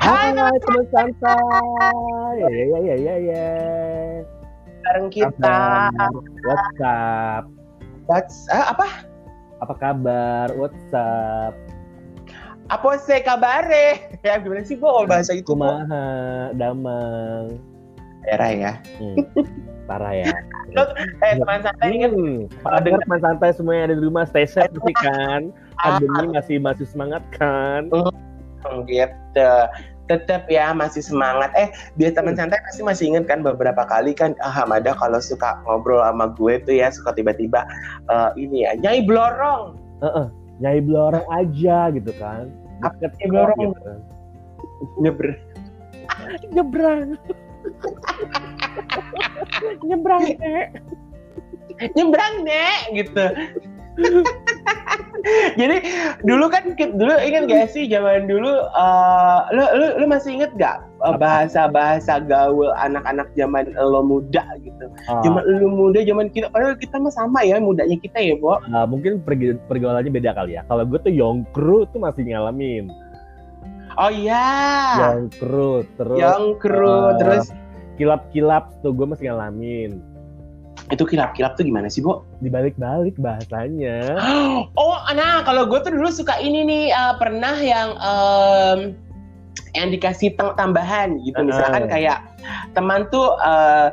Hai teman santai. Ya ya ya ya ya. Bareng kita. WhatsApp. What's, ah, apa? Apa kabar? WhatsApp. Apa sih kabare? Ya gimana sih gua bahasa itu? Kumaha, damang. Daerah ya. Hmm. Parah ya. Eh teman santai ingat Hmm. Apa kabar teman santai semua yang ada di rumah stay safe kan? Pandemi masih masih semangat kan? gitu. Tetap ya masih semangat. Eh biar teman santai pasti masih ingat kan beberapa kali kan ah, Hamada kalau suka ngobrol sama gue tuh ya suka tiba-tiba eh, ini ya nyai blorong. Heeh. Nyai orang aja gitu kan. Deket nyai blorong? gitu kan. Nyeber. Nyebrang. Nyebrang, Nek. nyebrang nek gitu jadi dulu kan dulu ingat gak sih zaman dulu eh, lu, lu lu masih inget gak bahasa bahasa gaul anak-anak zaman lo muda gitu Ah, zaman lu muda zaman kita padahal kita mah sama ya mudanya kita ya Bo ah, mungkin pergaulannya beda kali ya. Kalau gue tuh Yongkru tuh masih ngalamin. oh iya Yongkru terus yang kru eh, terus kilap-kilap tuh gue masih ngalamin. Itu kilap-kilap tuh gimana sih Bo Dibalik-balik bahasanya. Oh, nah kalau gue tuh dulu suka ini nih eh, pernah yang em, yang dikasih tambahan gitu, misalkan kayak teman tuh eh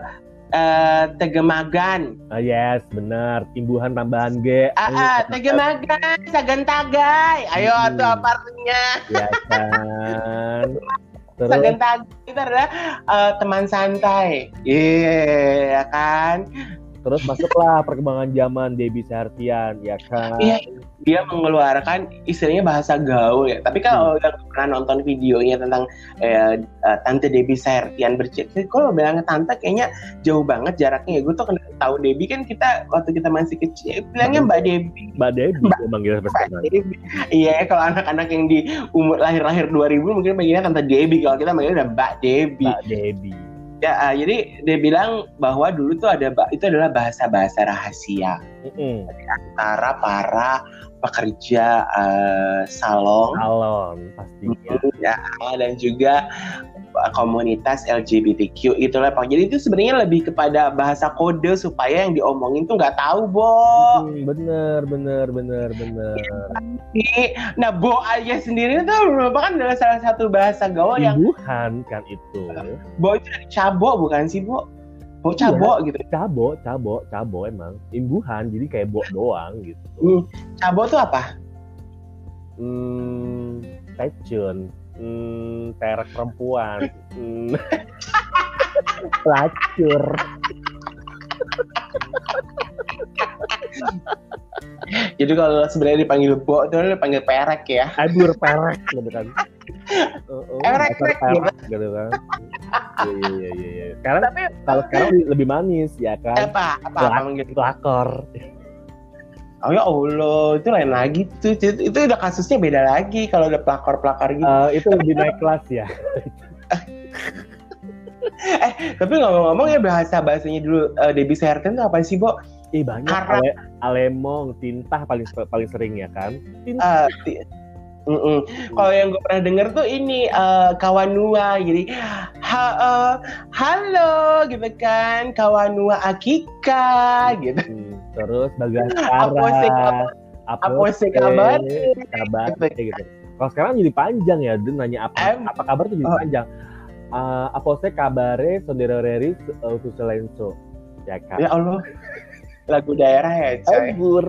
eh, tegemagan, Ah, yes, benar. Timbuhan tambahan G. ah, ah, tegemagan, sagan tagai, ayo Hmm. tuh apa artinya? Ya kan. Terus Sagan tagai itu adalah eh, teman santai, iya kan? Terus masuklah perkembangan zaman Debbie Sartian, ya kan. Iya, dia mengeluarkan istilahnya bahasa gaul ya. Tapi kalau udah pernah nonton videonya tentang eh, eh, Tante Debbie Sertian bercerita, kalau bilangnya Tante kayaknya jauh banget jaraknya. Gue tuh tahu Debbie kan kita waktu kita masih kecil bilangnya Mbak Debbie. Mbak Debbie manggil Mbak sekarang. Debbie. Iya, kalau anak-anak yang di umur lahir-lahir 2000 mungkin manggilnya Tante Debbie. Kalau kita manggilnya udah Mbak Debbie. Mbak Debbie. Ya, ah, jadi dia bilang bahwa dulu tuh ada itu adalah bahasa-bahasa rahasia Mm-mm. antara para pekerja eh, salon Salon pastinya. ya dan juga uh, komunitas LGBTQ itulah Pak. Jadi itu sebenarnya lebih kepada bahasa kode supaya yang diomongin tuh nggak tahu, Bo. Hmm, bener, bener, bener, bener. Nah, Bo aja sendiri tuh merupakan adalah salah satu bahasa gaul yang Imbuhan kan itu. Bo itu dari cabo bukan sih, Bo? Bo cabo gitu. Cabo, cabo, cabo emang. Imbuhan, jadi kayak bo doang gitu. Hmm, Cabo tuh apa? Hmm, pecun. Hmm, terek perempuan. Hmm. Pelacur. Jadi kalau sebenarnya dipanggil Bo itu dipanggil perek ya. Adur perek gitu kan. Oh, oh, Perek, perek, perek gitu kan. Iya, iya, iya, iya. Sekarang Tapi kalau sekarang lebih manis ya kan. apa? Apa? apa manggil? Pelakor. Oh ya Allah, itu lain lagi tuh. Itu, itu udah kasusnya beda lagi kalau udah pelakor-pelakor gitu. Eh, itu lebih naik kelas ya. Tapi ngomong-ngomong ya bahasa bahasanya dulu eh, Debbie Serten itu apa sih, Bo? Ih banyak Karena- ale, alemong, tintah paling paling sering ya kan. Tintah. Eh, ti- Mm-mm. Kalau yang gue pernah denger tuh ini eh, kawanua, jadi ha, eh, halo gitu kan, kawanua Akika gitu. Hmm, Terus Apa sih kabar? Apa sih kabar? Kabar gitu. Kalau sekarang jadi panjang ya, dia nanya apa apa kabar tuh jadi Oh. panjang. Eh, apa sih kabare saudara-saudari uh, Suselenso? Ya kan. Ya Allah, lagu daerah ya, coy. Embur.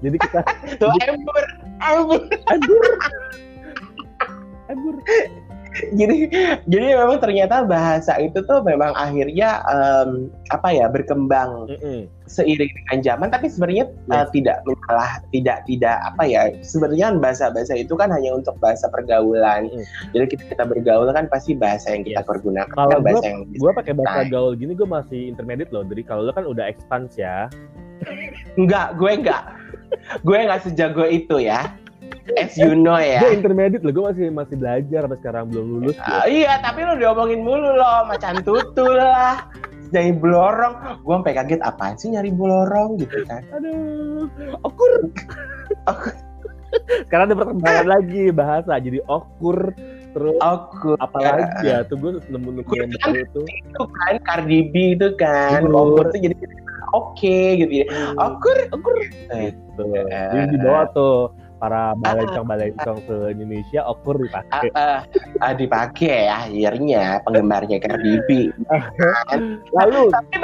jadi kita Tuh embur, Embur. jadi jadi memang ternyata bahasa itu tuh memang akhirnya em, apa ya berkembang Mm-mm. seiring dengan zaman tapi sebenarnya Yes. uh, tidak mengalah tidak tidak apa ya sebenarnya bahasa-bahasa itu kan hanya untuk bahasa pergaulan Mm. jadi kita kita bergaul kan pasti bahasa yang kita Yes. pergunakan Kalau kan bahasa yang Gue pakai bahasa Nah. gaul gini gue masih intermediate loh. Jadi kalau lo kan udah expans ya. enggak gue enggak gue enggak sejago itu ya. As you know ya. Gue intermediate loh. Gue masih masih belajar sampai sekarang belum lulus. Ah, iya tapi lu diomongin mulu loh macan tutul lah. Nyari blorong gue sampai kaget apaan sih nyari blorong gitu kan. Aduh, akur. Sekarang ada perkembangan lagi bahasa jadi okur. Terus Aku apalagi ya? Tuh gue nemu nemu yang Kan baru tuh itu kan Cardi B itu kan. Okur tuh jadi oke gitu ya. Okur okur Eh, Tuh. Jadi di bawah tuh para balencong balencong se Indonesia okur dipakai. ah, ah, dipakai ya akhirnya penggemarnya Cardi B. Lalu Tapi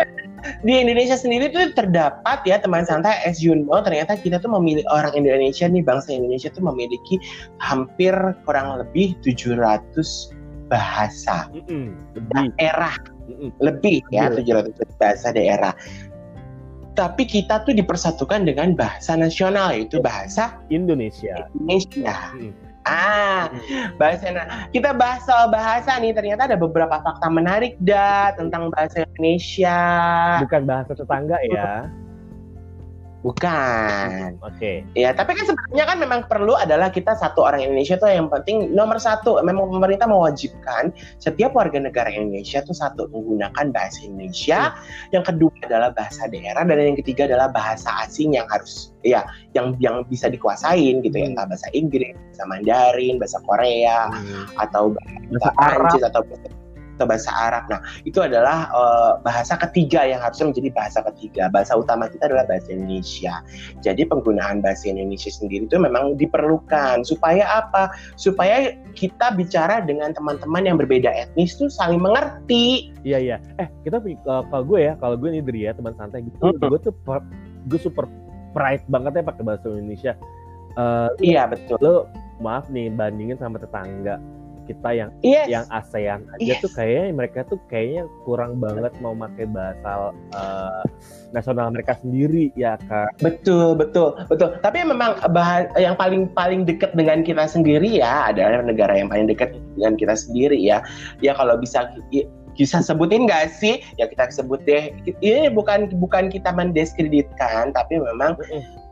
di Indonesia sendiri tuh terdapat ya teman santai as you know ternyata kita tuh memilih orang Indonesia nih bangsa Indonesia tuh memiliki hampir kurang lebih 700 bahasa mm-mm, lebih daerah mm-mm. lebih ya Iya. 700 bahasa daerah. Tapi kita tuh dipersatukan dengan bahasa nasional yaitu bahasa Indonesia. Indonesia. Mm. Ah, bahasa na- kita bahas soal bahasa nih ternyata ada beberapa fakta menarik dah tentang bahasa Indonesia. Bukan bahasa tetangga ya. Bukan. Oke. Ya, tapi kan sebenarnya kan memang perlu adalah kita satu orang Indonesia tuh yang penting nomor satu memang pemerintah mewajibkan setiap warga negara Indonesia tuh satu menggunakan bahasa Indonesia, yang kedua adalah bahasa daerah dan yang ketiga adalah bahasa asing yang harus ya yang yang bisa dikuasain gitu ya Hmm. entah bahasa Inggris, bahasa Mandarin, bahasa Korea Hmm. atau Bahasa bahasa. Prancis atau atau bahasa Arab. Nah, itu adalah eh, bahasa ketiga yang harusnya menjadi bahasa ketiga. Bahasa utama kita adalah bahasa Indonesia. Jadi penggunaan bahasa Indonesia sendiri itu memang diperlukan supaya apa? Supaya kita bicara dengan teman-teman yang berbeda etnis tuh saling mengerti. Iya iya. Eh kita punya- kalau gue ya, kalau gue nih Dri ya teman santai gitu, Mm-mm. gue tuh per- gue super pride banget ya pakai bahasa Indonesia. Eh Iya betul. lo maaf nih bandingin sama tetangga kita yang Yes. yang ASEAN aja Yes. tuh kayaknya mereka tuh kayaknya kurang banget mau pakai bahasa eh, nasional mereka sendiri ya kan. Betul, betul, betul. Tapi memang bah- yang paling paling dekat dengan kita sendiri ya adalah negara yang paling dekat dengan kita sendiri ya. Ya kalau bisa bisa sebutin nggak sih? Ya kita sebut deh. Ini bukan bukan kita mendiskreditkan, tapi memang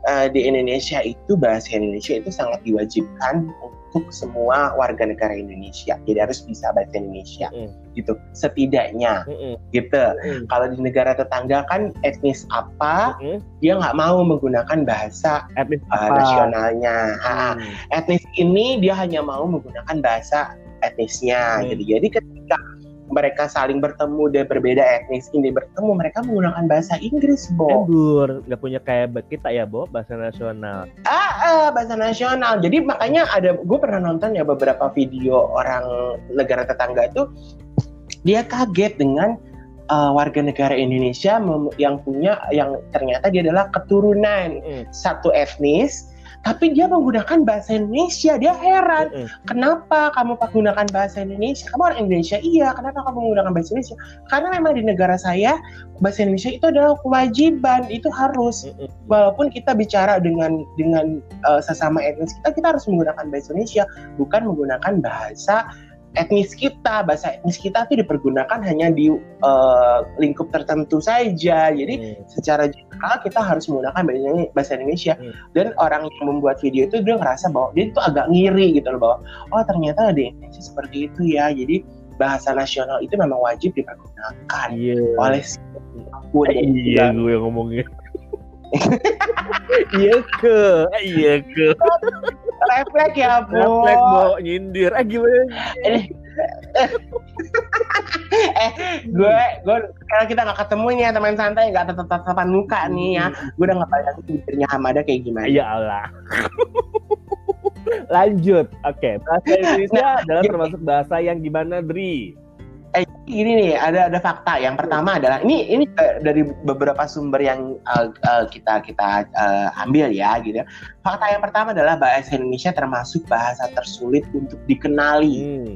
Eh, di Indonesia itu bahasa Indonesia itu sangat diwajibkan untuk semua warga negara Indonesia. Jadi harus bisa bahasa Indonesia Mm-mm. gitu. Setidaknya Mm-mm. gitu. Mm-mm. Kalau di negara tetangga kan etnis apa Mm-mm. dia nggak mau menggunakan bahasa Etnis uh, nasionalnya. Ha, Hmm. etnis ini dia hanya mau menggunakan bahasa etnisnya. Hmm. Jadi jadi ketika mereka saling bertemu dan berbeda etnis ini bertemu mereka menggunakan bahasa Inggris, Bo. Embur, nggak punya kayak kita ya, Bo, bahasa nasional. Ah, ah, bahasa nasional. Jadi makanya ada gue pernah nonton ya beberapa video orang negara tetangga itu dia kaget dengan uh, warga negara Indonesia yang punya yang ternyata dia adalah keturunan Mm-mm. satu etnis tapi dia menggunakan bahasa Indonesia dia heran. Mm-mm. kenapa kamu menggunakan bahasa Indonesia? Kamu orang Indonesia? Iya kenapa kamu menggunakan bahasa Indonesia? Karena memang di negara saya bahasa Indonesia itu adalah kewajiban itu harus. Mm-mm. walaupun kita bicara dengan dengan uh, sesama etnis kita kita harus menggunakan bahasa Indonesia bukan menggunakan bahasa etnis kita bahasa etnis kita itu dipergunakan hanya di uh, lingkup tertentu saja jadi Mm. secara general kita harus menggunakan bahasa- Indonesia Hmm. dan orang yang membuat video itu dia ngerasa bahwa dia itu agak ngiri gitu loh bahwa oh ternyata di Indonesia seperti itu ya jadi bahasa nasional itu memang wajib dipergunakan Iya. oleh siapa pun dan Iya, juga gue ngomongnya. iya ke, iya ke. refleks ya bu Refleks mau nyindir. Eh gimana? eh gue gue kalau kita nggak ketemu nih ya teman santai nggak tetap tatapan muka nih ya gue udah nggak bayangin bibirnya Hamada kayak gimana Ya Allah. Lanjut. Oke, bahasa Indonesia adalah gini. termasuk bahasa yang gimana, Dri? Eh, ini nih ada ada fakta. Yang pertama adalah ini ini dari beberapa sumber yang eh, eh, kita kita eh, ambil ya gitu. Fakta yang pertama adalah bahasa Indonesia termasuk bahasa tersulit untuk dikenali. Hmm,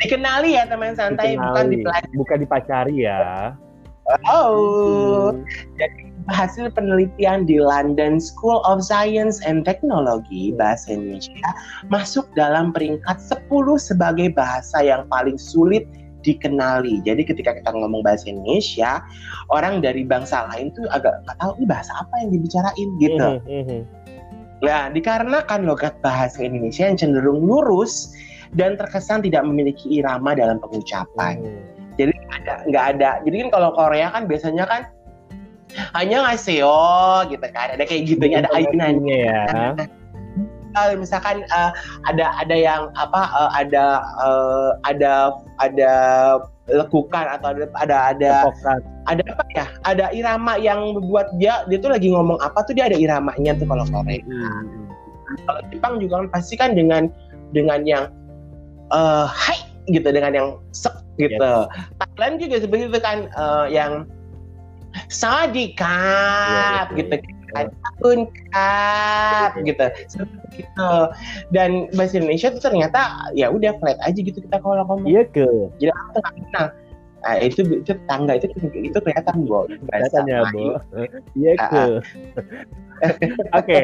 Dikenali ya teman santai bukan dikenali. dipelajari. Bukan dipacari ya. Oh, Hmm. hasil penelitian di London School of Science and Technology bahasa Indonesia masuk dalam peringkat 10 sebagai bahasa yang paling sulit dikenali. Jadi ketika kita ngomong bahasa Indonesia, orang dari bangsa lain tuh agak nggak tahu ini bahasa apa yang dibicarain gitu. Mhm. Nah, dikarenakan logat bahasa Indonesia yang cenderung lurus dan terkesan tidak memiliki irama dalam pengucapan. Hmm. Jadi ada nggak ada. Jadi kan kalau Korea kan biasanya kan hanya ngaseo gitu kan. Ada kayak gitunya ada ayunannya. ya. Uh, misalkan uh, ada ada yang apa uh, ada uh, ada ada lekukan atau ada ada ada ada apa ya? Ada irama yang membuat dia dia tuh lagi ngomong apa tuh dia ada iramanya tuh kalau sore. Hmm. kalau Jepang juga kan pasti kan dengan dengan yang eh hai gitu dengan yang sek gitu. Thailand juga seperti itu kan eh, yang sadikap Iya, betul. gitu kan tahun kap gitu seperti itu dan bahasa Indonesia tuh ternyata ya udah flat aja gitu kita kalau ngomong Iya ke. nah nah, itu itu tangga itu itu kelihatan bo Melayu. Bo. Iya ke. Oke,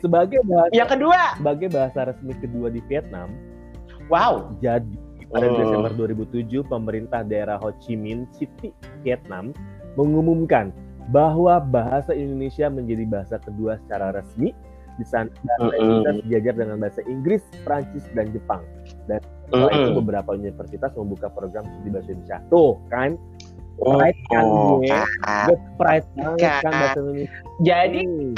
sebagai bahasa yang kedua sebagai bahasa resmi kedua di Vietnam, wow jadi pada Hmm. Desember 2007 pemerintah daerah Ho Chi Minh City, Vietnam mengumumkan bahwa bahasa Indonesia menjadi bahasa kedua secara resmi di sana bahasa. Indonesia sejajar dengan bahasa Inggris, Prancis, dan Jepang. Dan setelah itu beberapa universitas membuka program studi bahasa Indonesia. Tuh kan, Oh, Pride kan gue. Kak. gue pride banget kan bahasa Indonesia. Jadi Hmm.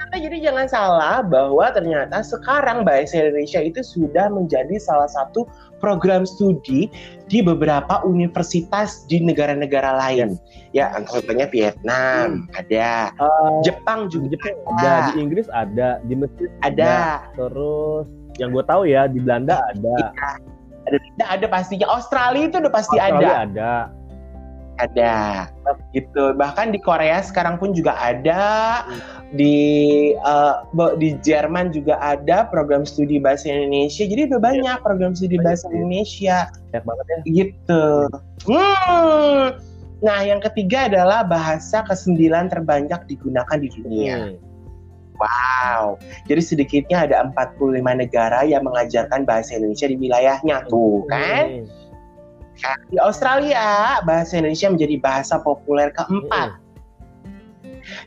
Ternyata jadi jangan salah bahwa ternyata sekarang bahasa Indonesia itu sudah menjadi salah satu program studi di beberapa universitas di negara-negara lain. Ya, contohnya Vietnam ada, Eh, Jepang juga Jepang. ada, ada, di Inggris ada, di Mesir ada, terus yang gue tahu ya di Belanda ada, ada, ada, ada pastinya. Australia itu udah pasti Australia ada, ada. Ada, gitu. Bahkan di Korea sekarang pun juga ada, di eh, bo- di Jerman juga ada program studi bahasa Indonesia. Jadi udah banyak program studi Banyak bahasa sih. Indonesia. banyak banget ya. gitu. Hmm. Nah, yang ketiga adalah bahasa kesembilan terbanyak digunakan di dunia. Hmm. Wow. Jadi sedikitnya ada 45 negara yang mengajarkan bahasa Indonesia di wilayahnya tuh, kan? Hmm. Di Australia, bahasa Indonesia menjadi bahasa populer keempat.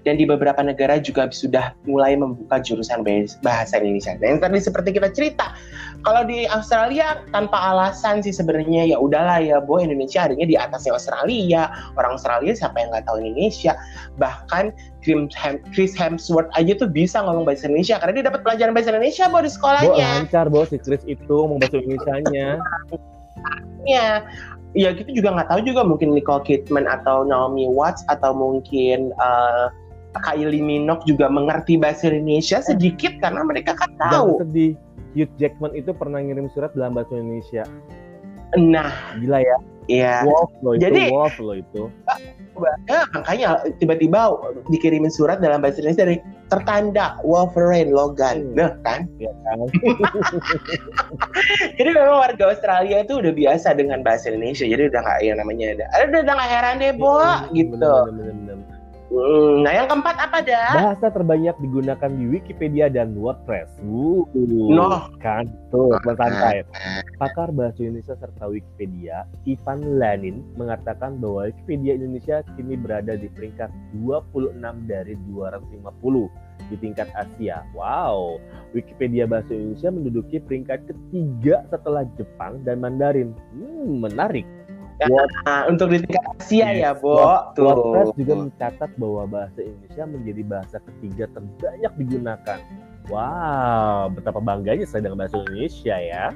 Dan di beberapa negara juga sudah mulai membuka jurusan bahasa Indonesia. Dan yang tadi seperti kita cerita, kalau di Australia tanpa alasan sih sebenarnya ya udahlah ya, bo Indonesia adanya di atasnya Australia. Orang Australia siapa yang nggak tahu Indonesia? Bahkan Chris Hem- Chris Hemsworth aja tuh bisa ngomong bahasa Indonesia karena dia dapat pelajaran bahasa Indonesia bo di Bo sekolahnya. lancar bo si Chris itu ngomong bahasa Indonesia-nya. ya ya gitu juga nggak tahu juga mungkin Nicole Kidman atau Naomi Watts atau mungkin uh, Kylie Minogue juga mengerti bahasa Indonesia sedikit karena mereka kan tahu. sedih. Hugh Jackman itu pernah ngirim surat dalam bahasa Indonesia. Nah, Gila ya. Ya Wolf loh itu, Jadi- Wolf loh itu. ya, makanya tiba-tiba dikirimin surat dalam bahasa Indonesia dari tertanda Wolverine Logan. Hmm. Nah, kan? Ya kan? Jadi memang warga Australia itu udah biasa dengan bahasa Indonesia. Jadi udah nggak yang namanya ada. Udah udah nggak heran deh, Bo, Hmm, gitu. bener, bener, bener, bener. Hmm, Nah, yang keempat apa dah? Bahasa terbanyak digunakan di Wikipedia dan WordPress. Uh, Noh. kan tuh santai. Pakar bahasa Indonesia serta Wikipedia, Ivan Lanin mengatakan bahwa Wikipedia Indonesia kini berada di peringkat 26 dari 250 di tingkat Asia. Wow, Wikipedia bahasa Indonesia menduduki peringkat ketiga setelah Jepang dan Mandarin. Hmm, menarik. Nah, untuk di tingkat Asia ya, Bo. WordPress juga mencatat bahwa bahasa Indonesia menjadi bahasa ketiga terbanyak digunakan. Wow, betapa bangganya saya dengan bahasa Indonesia ya.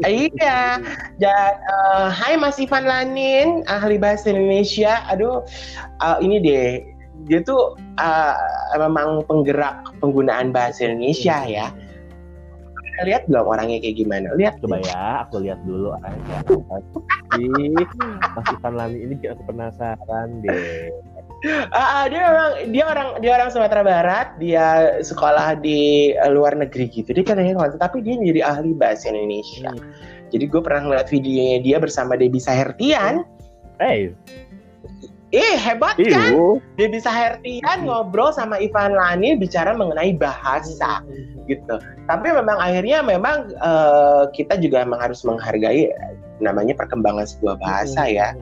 Iya. Dan eh, Hai Mas Ivan Lanin, ahli bahasa Indonesia. Aduh, eh, ini deh. Dia tuh eh, memang penggerak penggunaan bahasa Indonesia ya. Lihat belum orangnya kayak gimana? Lihat Coba ya, aku lihat dulu aja. Ih, Mas Ivan Lani ini bikin aku penasaran deh. Ah, dia memang dia orang dia orang Sumatera Barat. Dia sekolah di eh, luar negeri gitu. Dia katanya kalau tapi dia menjadi ahli bahasa Indonesia. Hmm. Jadi gue pernah ngeliat videonya dia bersama Debbie Sahertian. Hey, Eh hebat kan? iu. Debbie Sahertian ngobrol sama Ivan Lani bicara mengenai bahasa gitu. Tapi memang akhirnya memang eh, kita juga memang harus menghargai eh, namanya perkembangan sebuah bahasa ya.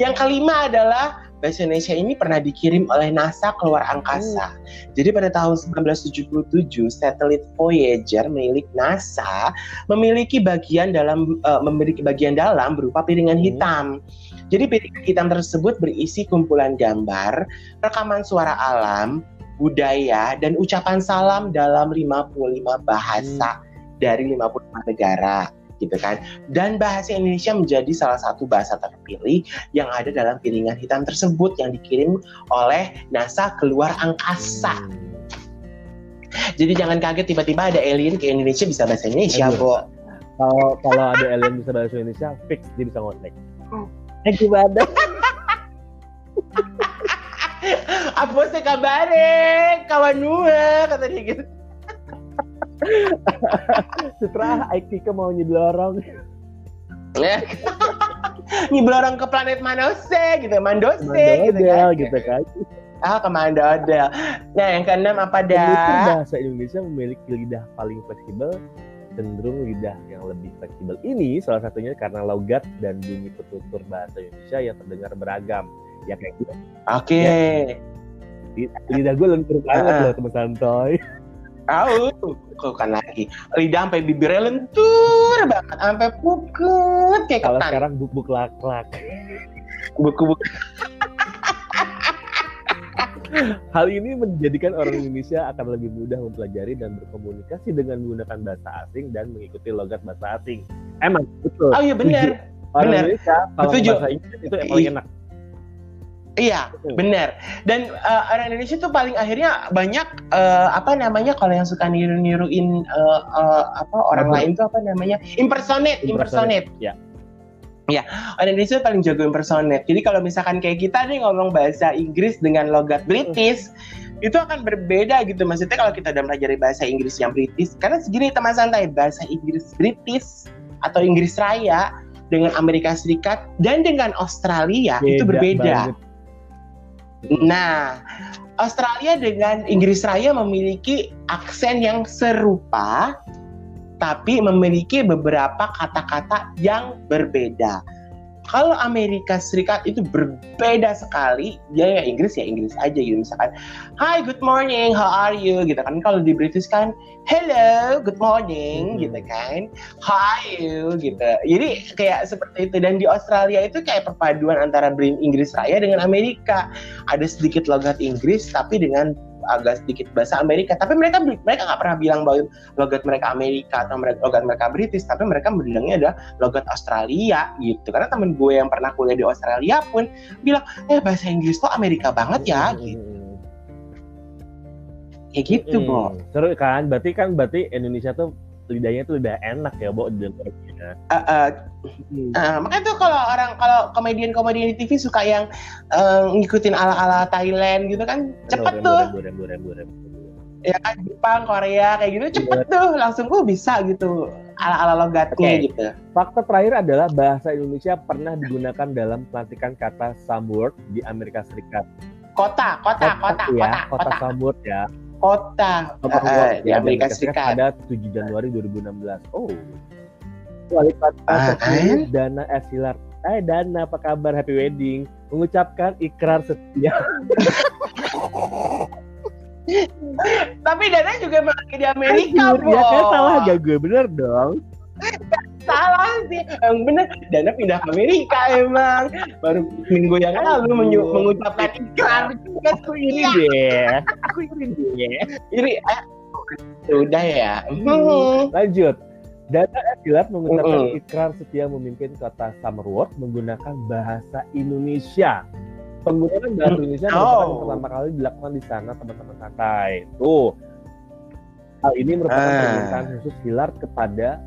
Yang kelima adalah bahasa Indonesia ini pernah dikirim oleh NASA keluar angkasa. Jadi pada tahun 1977 satelit Voyager milik NASA memiliki bagian dalam eh, memiliki bagian dalam berupa piringan Hmm. Jadi piringan hitam tersebut berisi kumpulan gambar, rekaman suara alam, budaya, dan ucapan salam dalam 55 bahasa hmm. dari 55 negara gitu kan. Dan bahasa Indonesia menjadi salah satu bahasa terpilih yang ada dalam piringan hitam tersebut yang dikirim oleh NASA keluar angkasa. Hmm. Jadi jangan kaget tiba-tiba ada alien ke Indonesia bisa bahasa Indonesia, Bo. Kalau kalau ada alien bisa bahasa Indonesia, fix dia bisa ngontek. Eh gimana? Apa sih kabarnya? Kawan gua kata dia gitu. Setelah Aiki ke mau nyedorong. Ya. nyedorong ke planet Manose gitu, Mandose, Mandodel, gitu kan. Gitu kan. Ah, ke Mandodel. Nah, yang keenam apa dah? Bahasa Indonesia memiliki lidah paling fleksibel cenderung lidah yang lebih fleksibel ini salah satunya karena logat dan bunyi petutur bahasa Indonesia yang terdengar beragam ya kayak gitu. Oke. Okay. Ya, lidah gue lentur banget uh. loh teman santoy. Tahu, kok kan lagi lidah sampai bibirnya lentur banget, sampai pukul kayak Kalau sekarang buk-buk lak-lak. Buk-buk. Hal ini menjadikan orang Indonesia akan lebih mudah mempelajari dan berkomunikasi dengan menggunakan bahasa asing dan mengikuti logat bahasa asing. Emang betul. Oh iya benar. Orang benar. Indonesia kalau bahasa Inggris itu yang paling enak. Iya, benar. Dan uh, orang Indonesia tuh paling akhirnya banyak uh, apa namanya kalau yang suka niru-niruin uh, uh, apa orang Betul. lain tuh apa namanya? impersonate, impersonate. impersonate. Ya. Ya, orang Indonesia paling jago impersonate. Jadi kalau misalkan kayak kita nih ngomong bahasa Inggris dengan logat British, itu akan berbeda gitu. Maksudnya kalau kita udah belajar bahasa Inggris yang British, karena segini teman santai, bahasa Inggris British atau Inggris Raya dengan Amerika Serikat dan dengan Australia Beda itu berbeda. Banget. Nah, Australia dengan Inggris Raya memiliki aksen yang serupa, tapi memiliki beberapa kata-kata yang berbeda. Kalau Amerika Serikat itu berbeda sekali, dia ya Inggris ya Inggris aja gitu misalkan, Hi, good morning, how are you? Gitu kan. Kalau di British kan, Hello, good morning, hmm. gitu kan. How are you? Gitu. Jadi kayak seperti itu. Dan di Australia itu kayak perpaduan antara Inggris Raya dengan Amerika. Ada sedikit logat Inggris, tapi dengan agak sedikit bahasa Amerika tapi mereka mereka nggak pernah bilang bahwa logat mereka Amerika atau mereka logat mereka British tapi mereka bilangnya adalah logat Australia gitu karena temen gue yang pernah kuliah di Australia pun bilang eh bahasa Inggris tuh Amerika banget ya hmm. gitu kayak gitu hmm. Bo seru kan berarti kan berarti Indonesia tuh lidahnya tuh udah enak ya, Bo, dengarnya. Uh, uh, uh, makanya tuh kalau orang kalau komedian-komedian di TV suka yang uh, ngikutin ala-ala Thailand gitu kan, cepet tuh. Ya kan Jepang, Korea kayak gitu cepet tuh, langsung gue bisa gitu ala-ala logatnya okay. gitu. Fakta terakhir adalah bahasa Indonesia pernah digunakan dalam pelantikan kata some word di Amerika Serikat. Kota, kota, kota, kota, ya, kota, kota, kota. ya kota uh, di Amerika Serikat pada 7 Januari 2016. Oh. Wali kota eh? Dana Esilar. Eh Dana apa kabar happy wedding mengucapkan ikrar setia. Tapi Dana juga melaki di Amerika, Bro. Ya kan salah gak gue bener dong salah sih. Yang bener. Dana pindah ke Amerika emang. Baru minggu yang lalu menyu- mengucapkan ikrar aku iri deh aku iri deh iri. Eh, sudah ya. Hmm. lanjut. Dana Estilat mengucapkan -uh. ikrar setia memimpin kota Summerworth menggunakan bahasa Indonesia. Penggunaan bahasa Indonesia oh. pertama kali dilakukan di sana teman-teman santai. Tuh, hal ini merupakan uh. permintaan khusus Hilar kepada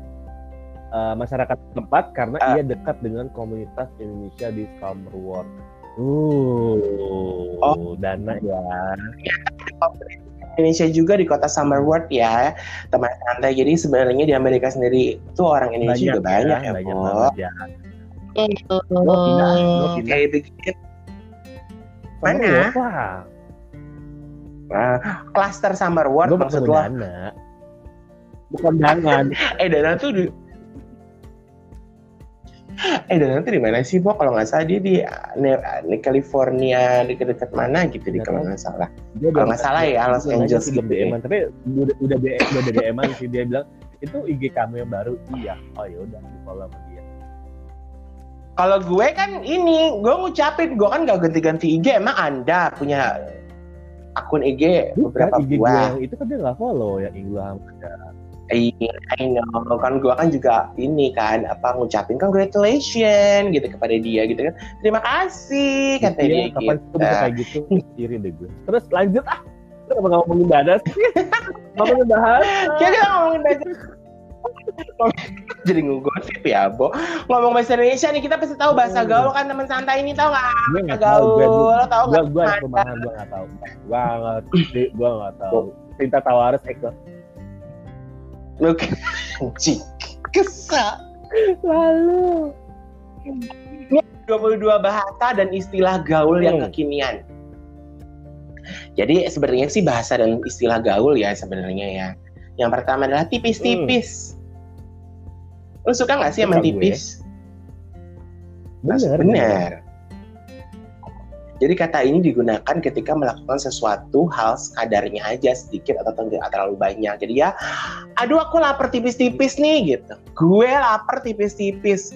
uh, masyarakat tempat karena uh. ia dekat dengan komunitas Indonesia di World. Uh, oh. dana ya. Indonesia juga di kota Summerworth ya, teman santai. Jadi sebenarnya di Amerika sendiri itu orang Indonesia banyak juga banyak ya, banyak banget ya. Lo pindah, lo pindah. Kayak begitu. Mana? Nah, cluster Summerworth maksud lo? Dana. Bukan dangan. eh Dana tuh eh dan nanti di mana sih Bo? Kalau nggak salah dia di, di California di dekat mana gitu di kalau nggak salah. Kalau nggak salah ya Los Angeles gitu ya. tapi udah udah DM udah DM sih dia bilang. Itu IG kamu yang baru iya. Oh ya udah di follow sama dia. Kalau gue kan ini gue ngucapin gue kan gak ganti-ganti IG emang anda punya akun IG Bukan, beberapa IG yang itu kan dia nggak follow yang Ilham ada. Iya, I know. Kan gue kan juga ini kan apa ngucapin congratulations gitu kepada dia gitu kan. Terima kasih kata Iya, dia kapan gitu. itu bisa kayak gitu iri deh gue terus lanjut ah Kenapa nggak ngomongin badas ngomongin bahasa Ya kita ngomongin bahasa jadi ngegosip ya, Bo. Ngomong bahasa Indonesia nih, kita pasti tahu bahasa Oh. gaul kan teman santai ini tahu nggak? gue nggak tahu gue Gaul, lo tahu gue nggak? gue gue nggak tahu gue nggak ngerti gue nggak tahu Cinta Tawares Eko Oke. Anjing. Kesal. lalu 22 bahasa dan istilah gaul yang Hmm. kekinian. Jadi sebenarnya sih bahasa dan istilah gaul ya sebenarnya ya. Yang pertama adalah tipis-tipis. Lu suka nggak sih sama tipis? bener Bener. Jadi kata ini digunakan ketika melakukan sesuatu hal sekadarnya aja sedikit atau tidak terlalu banyak. Jadi ya, aduh aku lapar tipis-tipis nih gitu. Gue lapar tipis-tipis.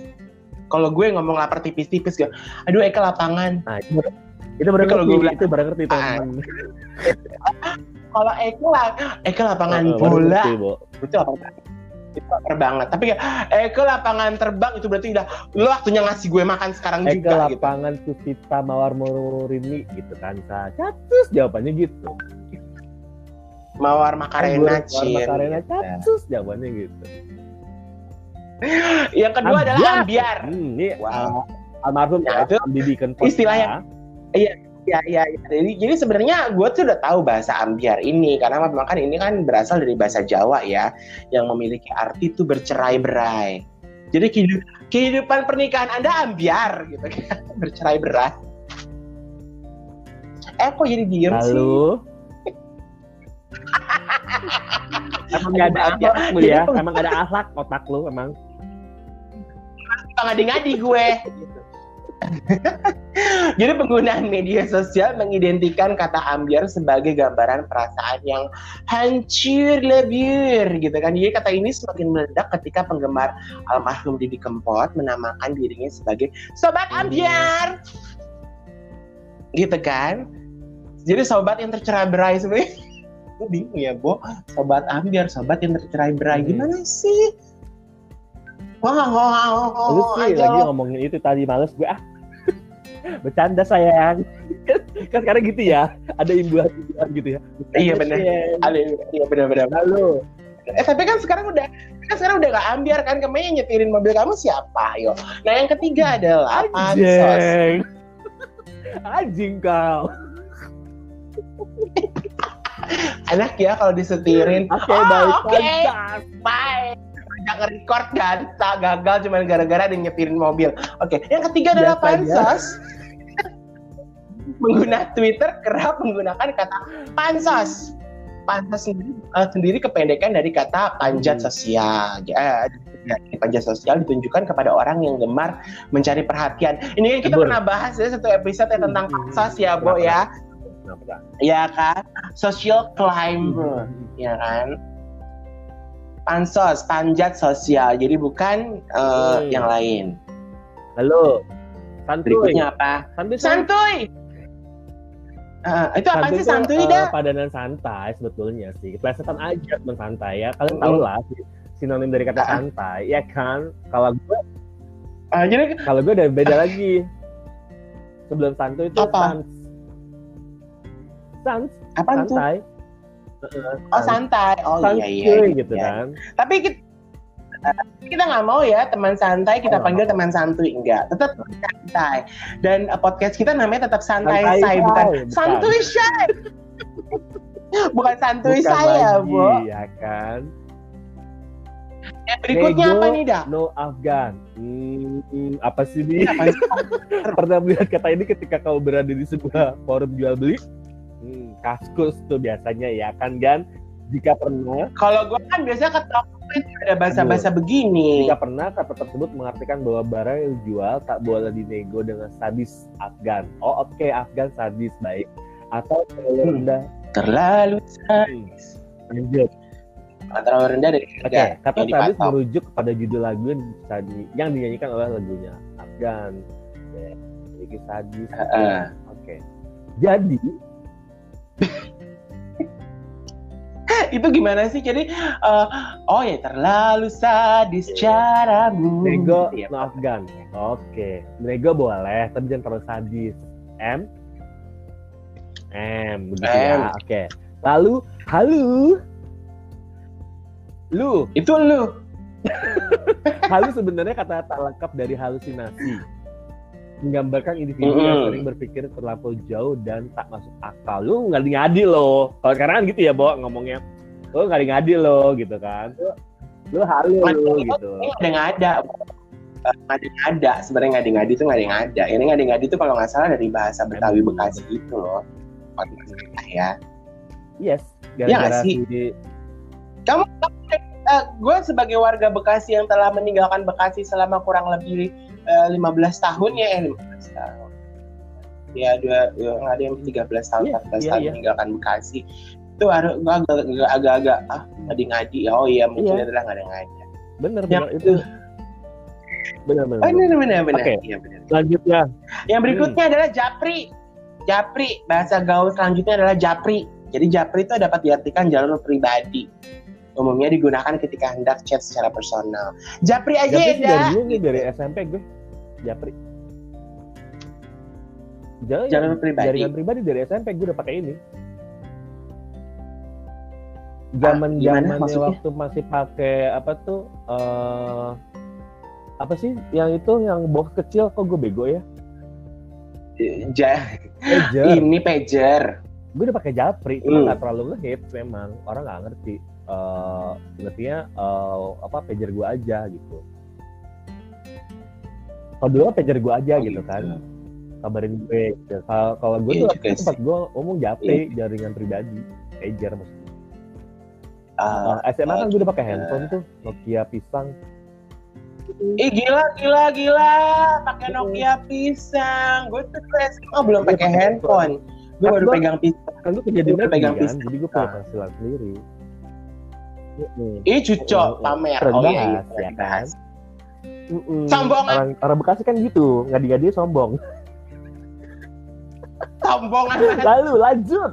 Kalau gue ngomong lapar tipis-tipis, gue, aduh Eka lapangan. nah itu itu barang Kalau gue bilang- itu barang ngerti Ah. teman Kalau Eka lah, Eka lapangan Oh, baru bola. ngerti. Itu banget. Itu lapar banget. Tapi kayak, Eka lapangan terbang itu berarti udah lo waktunya ngasih gue makan sekarang Eh ke juga gitu. lapangan Tusita Mawar Morini gitu kan. Catus jawabannya gitu Mawar Makarena, Mawar Cin. Makarena Gitu. catus jawabannya gitu Yang kedua adalah ambiar. Hmm, ini Wow. al- almarhum ya, itu Didi Kempot istilah ya. yang- Ya, ya, ya. Jadi, jadi sebenarnya gue tuh udah tahu bahasa ambiar ini karena memang kan ini kan berasal dari bahasa Jawa ya, yang memiliki arti tuh bercerai-berai. Jadi kehidup- kehidupan pernikahan Anda ambiar gitu kan, bercerai-berai. Eh kok jadi diem sih? Lalu Emang gak ada akhlak lu ya? Jadi- Emang gak ada akhlak otak lu emang? Suka ngadi-ngadi gue. Gitu. Jadi penggunaan media sosial mengidentikan kata ambiar sebagai gambaran perasaan yang hancur lebur gitu kan. Jadi kata ini semakin meledak ketika penggemar almarhum Didi Kempot menamakan dirinya sebagai sobat ambiar. Gitu kan. Jadi sobat yang tercerai berai sebenarnya. Gue bingung ya, Bo. Sobat ambiar, sobat yang tercerai berai. Hmm. Gimana sih? Wah, wah, wah, wah, Lu sih aja lagi lo. ngomongin itu tadi males gue ah. Bercanda sayang. kan sekarang gitu ya. Ada imbuhan-imbuhan gitu ya. Bercanda, Iya, sayang. Ale- Iya benar-benar. Lalu Eh tapi kan sekarang udah kan sekarang udah gak ambiar kan kemarin yang nyetirin mobil kamu siapa yo. Nah yang ketiga adalah. Anjing. Anjing kau. Anak ya kalau disetirin. Oke, Oh, baik. pantas. Bye. Jangan record kan, tak gagal cuma gara-gara ada yang nyetirin mobil. Oke, yang ketiga adalah pansos. Mengguna Twitter kerap menggunakan kata pansos. Pansos sendiri, eh, sendiri kependekan dari kata panjat Hmm. sosial. Eh, panjat sosial ditunjukkan kepada orang yang gemar mencari perhatian. Ini kan kita Betul. pernah bahas ya satu episode ya tentang Hmm. pansos ya, Bo ya. Kenapa? Ya kan? Social climber Hmm. ya kan? Pansos, panjat sosial. Jadi bukan eh, Hmm. yang lain. Halo. Santuy. Berikutnya apa? Santuy. Santuy. Eh, itu apa sih santuy eh, dah? padanan santai sebetulnya sih. Plesetan aja teman santai ya. Kalian tahu lah si- sinonim dari kata Ah. santai, ya kan? Kalau gue Eh, jadi kalau gue udah beda lagi. Sebelum santuy itu Apa? sans. Sans, apa tuh? Santai. Oh santai. Oh iya iya. Santuy iya. gitu kan. Tapi kita kita nggak mau ya teman santai kita Oh, panggil teman santuy enggak tetap santai dan eh, podcast kita namanya tetap santai, Santai say bukan santuy shy bukan santuy Bukan saya lagi, bu ya kan? yang berikutnya Nego, apa nih dak No Afgan. Hmm, hmm, apa sih ini? Pernah melihat kata ini ketika kau berada di sebuah forum jual beli? Kaskus tuh biasanya ya kan Gan? Jika pernah, kalau gue kan biasanya ke toko itu ada bahasa-bahasa begini jika pernah kata tersebut mengartikan bahwa barang yang dijual tak boleh dinego dengan sadis Afgan. Oh oke Afgan sadis baik. Atau terlalu Hmm. rendah. terlalu Hmm. Lanjut. terlalu rendah dari Oke, harga kata sadis merujuk kepada judul lagu yang, tadi- yang dinyanyikan oleh lagunya Afgan. Ya, sadis. Heeh. Oke. Jadi itu gimana sih? Jadi uh, oh ya terlalu sadis caramu. Nego Iya, no Afgan. Oke, nego boleh, tapi jangan terlalu sadis. M M begitu M. ya. Oke. Lalu halu. Lu, Itu lu. halu sebenarnya kata-kata lengkap dari halusinasi. Menggambarkan individu yang Mm-mm. sering berpikir terlampau jauh dan tak masuk akal. Lu ngadi-ngadi loh. Kalau sekarang kan gitu ya, Bo, ngomongnya. Lu ngadi-ngadi loh gitu kan. Lu, lu halu lu gitu. Ini ada ngada. Eh. Sebenarnya ngada-ngadi itu ngada-ngada. Ini ngada-ngadi itu kalau nggak salah dari bahasa Betawi. Bekasi gitu loh. Kalau nggak salah ya. Yes, Iya gara-gara nggak sih? si Kamu eh, gue sebagai warga Bekasi yang telah meninggalkan Bekasi selama kurang lebih eh, 15 tahun ya, eh 15 tahun. Ya, dua, ya, nggak ada yang 13 tahun, Iya, 14 iya, tahun iya. meninggalkan Bekasi. Itu harus gue agak- agak-agak ah ngadi-ngadi. Oh iya, mungkin Iya. adalah ngada-ngada. bener Yang bener itu bener bener. Oh, benar benar benar. Oke. Iya benar. Selanjutnya Yang berikutnya adalah japri. Japri, bahasa gaul selanjutnya adalah japri. Jadi japri itu dapat diartikan jalur pribadi. Umumnya digunakan ketika hendak chat secara personal. Japri aja Japri ya, sih dari dulu nih dari SMP gue Japri. Jalan Jalur pribadi. Jaringan pribadi dari SMP gue udah pakai ini. Zaman Ah, zamannya maksudnya? waktu masih pakai apa tuh eh apa sih yang itu yang box kecil kok gue bego ya? Ja- Pager. ini pager. gue udah pakai Japri, cuma Hmm. nggak terlalu ngehits memang orang nggak ngerti. Eh ngertinya eh, apa pager gue aja gitu. Kalau dulu pager gue aja Oh, gitu gitu. kan. kabarin gue gitu. kalau kalau gue Iya tuh tempat gue ngomong japri jaringan pribadi pager maksudnya Ah, Nah, SMA kan gue udah pakai ah. handphone tuh Nokia pisang Ih gila gila gila pakai Nokia pisang. Gue tuh SMA belum Iya, pakai handphone. Gue baru pegang pisang. kan gue negeri pegang pisang. jadi gue punya penghasilan sendiri Mm-mm. Ih cucok pamer. Keren Oh iya, iya, ya kan? Mm-mm. Sombong. orang orang Bekasi kan gitu ngadi-ngadi sombong Sombong lalu lanjut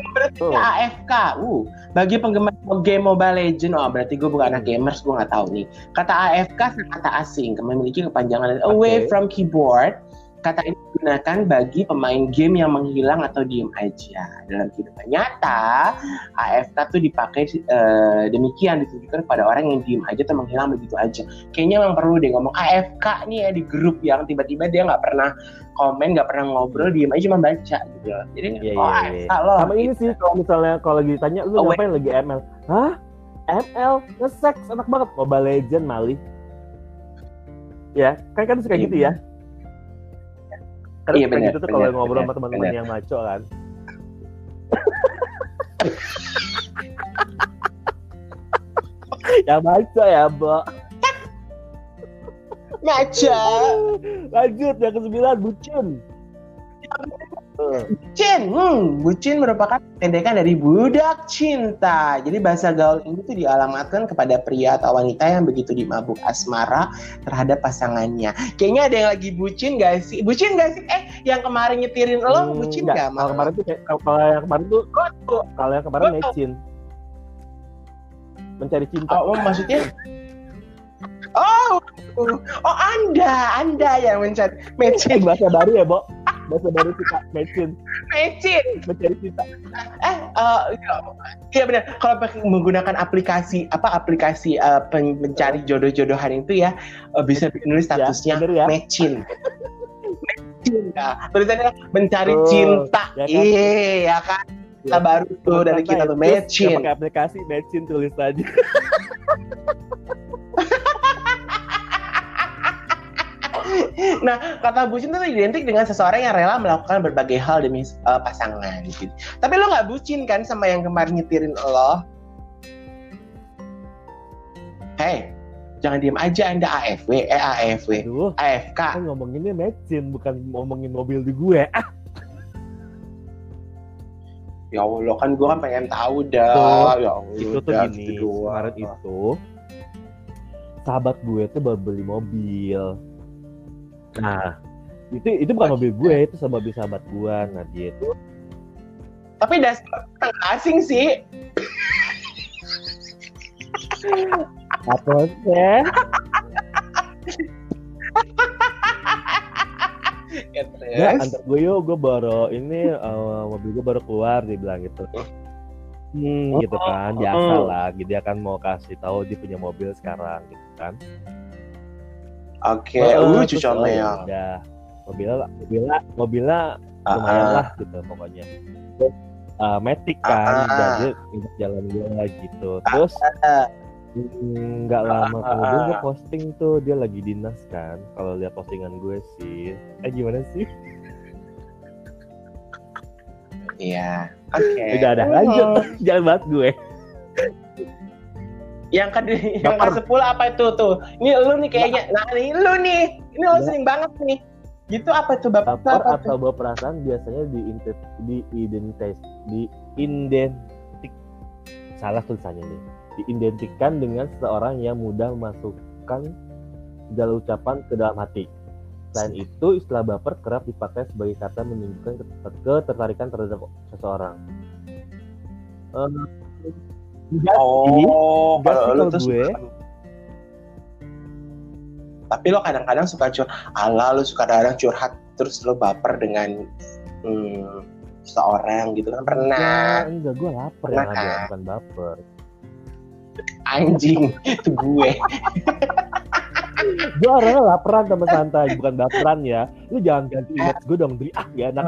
Berarti Oh. AFK. Uh, bagi penggemar game Mobile Legend, oh berarti gue bukan anak Hmm. gamers, gue nggak tahu nih. Kata AFK kata asing, memiliki kepanjangan away Oke. from keyboard. Kata ini digunakan bagi pemain game yang menghilang atau diem aja. Dalam kehidupan nyata, AFK tuh dipakai eh, demikian ditujukan kepada orang yang diem aja atau menghilang begitu aja. Kayaknya memang perlu deh ngomong AFK nih ya di grup yang tiba-tiba dia nggak pernah komen, nggak pernah ngobrol, diem aja cuma baca gitu. Jadi Iya, oh iya, AFK loh. sama ini sih kalau misalnya kalau lagi ditanya lu Oh, ngapain lagi ML hah? ML nge-sex? Enak banget. Mobile Legend Mali. Ya kan kan suka Iya, gitu ya Kadang Iya, suka benar, gitu tuh kalau ngobrol benar, sama teman-teman yang maco kan. Yang maco ya Bo Ngaca. lanjut yang ke sembilan bucin Bucin, hmm, bucin merupakan pendekan dari budak cinta. Jadi bahasa gaul ini tuh dialamatkan kepada pria atau wanita yang begitu dimabuk asmara terhadap pasangannya. Kayaknya ada yang lagi bucin gak sih? Bucin gak sih? Eh, yang kemarin nyetirin lo hmm, bucin enggak. gak? kalau kemarin tuh kayak- kalau yang kemarin tuh kalau yang kemarin mecin mencari cinta Oh, oh, maksudnya? Oh, oh Anda, Anda yang mencari mecin, bahasa baru ya, Bo. Bahasa baru kita mecin, mecin. mencari cinta. Eh, eh, iya benar. Kalau menggunakan aplikasi apa aplikasi eh, pen- mencari jodoh-jodohan itu ya eh, bisa nulis Ya, statusnya bener ya. matching. Matching. Nah, tulisannya mencari Tuh, cinta. ya kan? Iya, ya kan. Kita Ya. baru tuh dari kita tuh Terus matching. nggak pakai aplikasi mecin tulis aja. Nah, kata bucin itu identik dengan seseorang yang rela melakukan berbagai hal demi eh, pasangan. Gitu. Tapi lo nggak bucin kan sama yang kemarin nyetirin lo? Hei, jangan diem aja Anda AFW, eh AFW, Aduh, AFK. kan ngomonginnya mecin, bukan ngomongin mobil di gue. Ah, Ya Allah, kan gue kan pengen tahu dah. Tuh, ya Allah, itu tuh udah gini, gitu kemarin itu sahabat gue tuh baru beli mobil. Nah, itu itu bukan mobil gue, itu sama mobil sahabat gue. Nah dia itu Tapi orang asing sih. Apa sih? Ya, Ya, antar gue yuk, gue baru ini eh, mobil gue baru keluar, dia bilang gitu. Hmm, gitu kan, biasa Oh. lah. Gitu dia kan mau kasih tahu dia punya mobil sekarang, gitu kan. Oke, Heeh, uh, oh, ya. Udah, mobilnya, mobilnya, mobilnya Ah, lumayan ah. lah gitu pokoknya. Terus, uh, Matic kan, Ah, ah. jadi ingat jalan gue gitu. Terus ah. mm, nggak lama Ah, ah, kemudian gue ah. posting tuh dia lagi dinas kan. Kalau lihat postingan gue sih, eh gimana sih? Iya. Oke. Udah ada lanjut, jangan bahas gue. Yang kedua, yang Baper. ke sepuluh apa itu tuh? Ini lu nih kayaknya. Nah, ini lu nih. Ini lu Ya. sering banget nih. Gitu apa tuh bapak? Baper apa atau bawa perasaan biasanya di di identitas di identik salah tulisannya nih diidentikan dengan seseorang yang mudah memasukkan segala ucapan ke dalam hati. Selain itu, istilah baper kerap dipakai sebagai kata menunjukkan ket- ketertarikan terhadap seseorang. Oh, kalau lu tuh gue. suka- Tapi lo kadang-kadang suka curhat, ala lu suka kadang curhat terus lo baper dengan hmm, seorang gitu kan pernah Enggak, enggak gue lapar Pernah ada, kan? bukan baper. anjing itu gue. gue orangnya laparan sama santai bukan baperan ya lu jangan ganti image gue dong Dri ah gak enak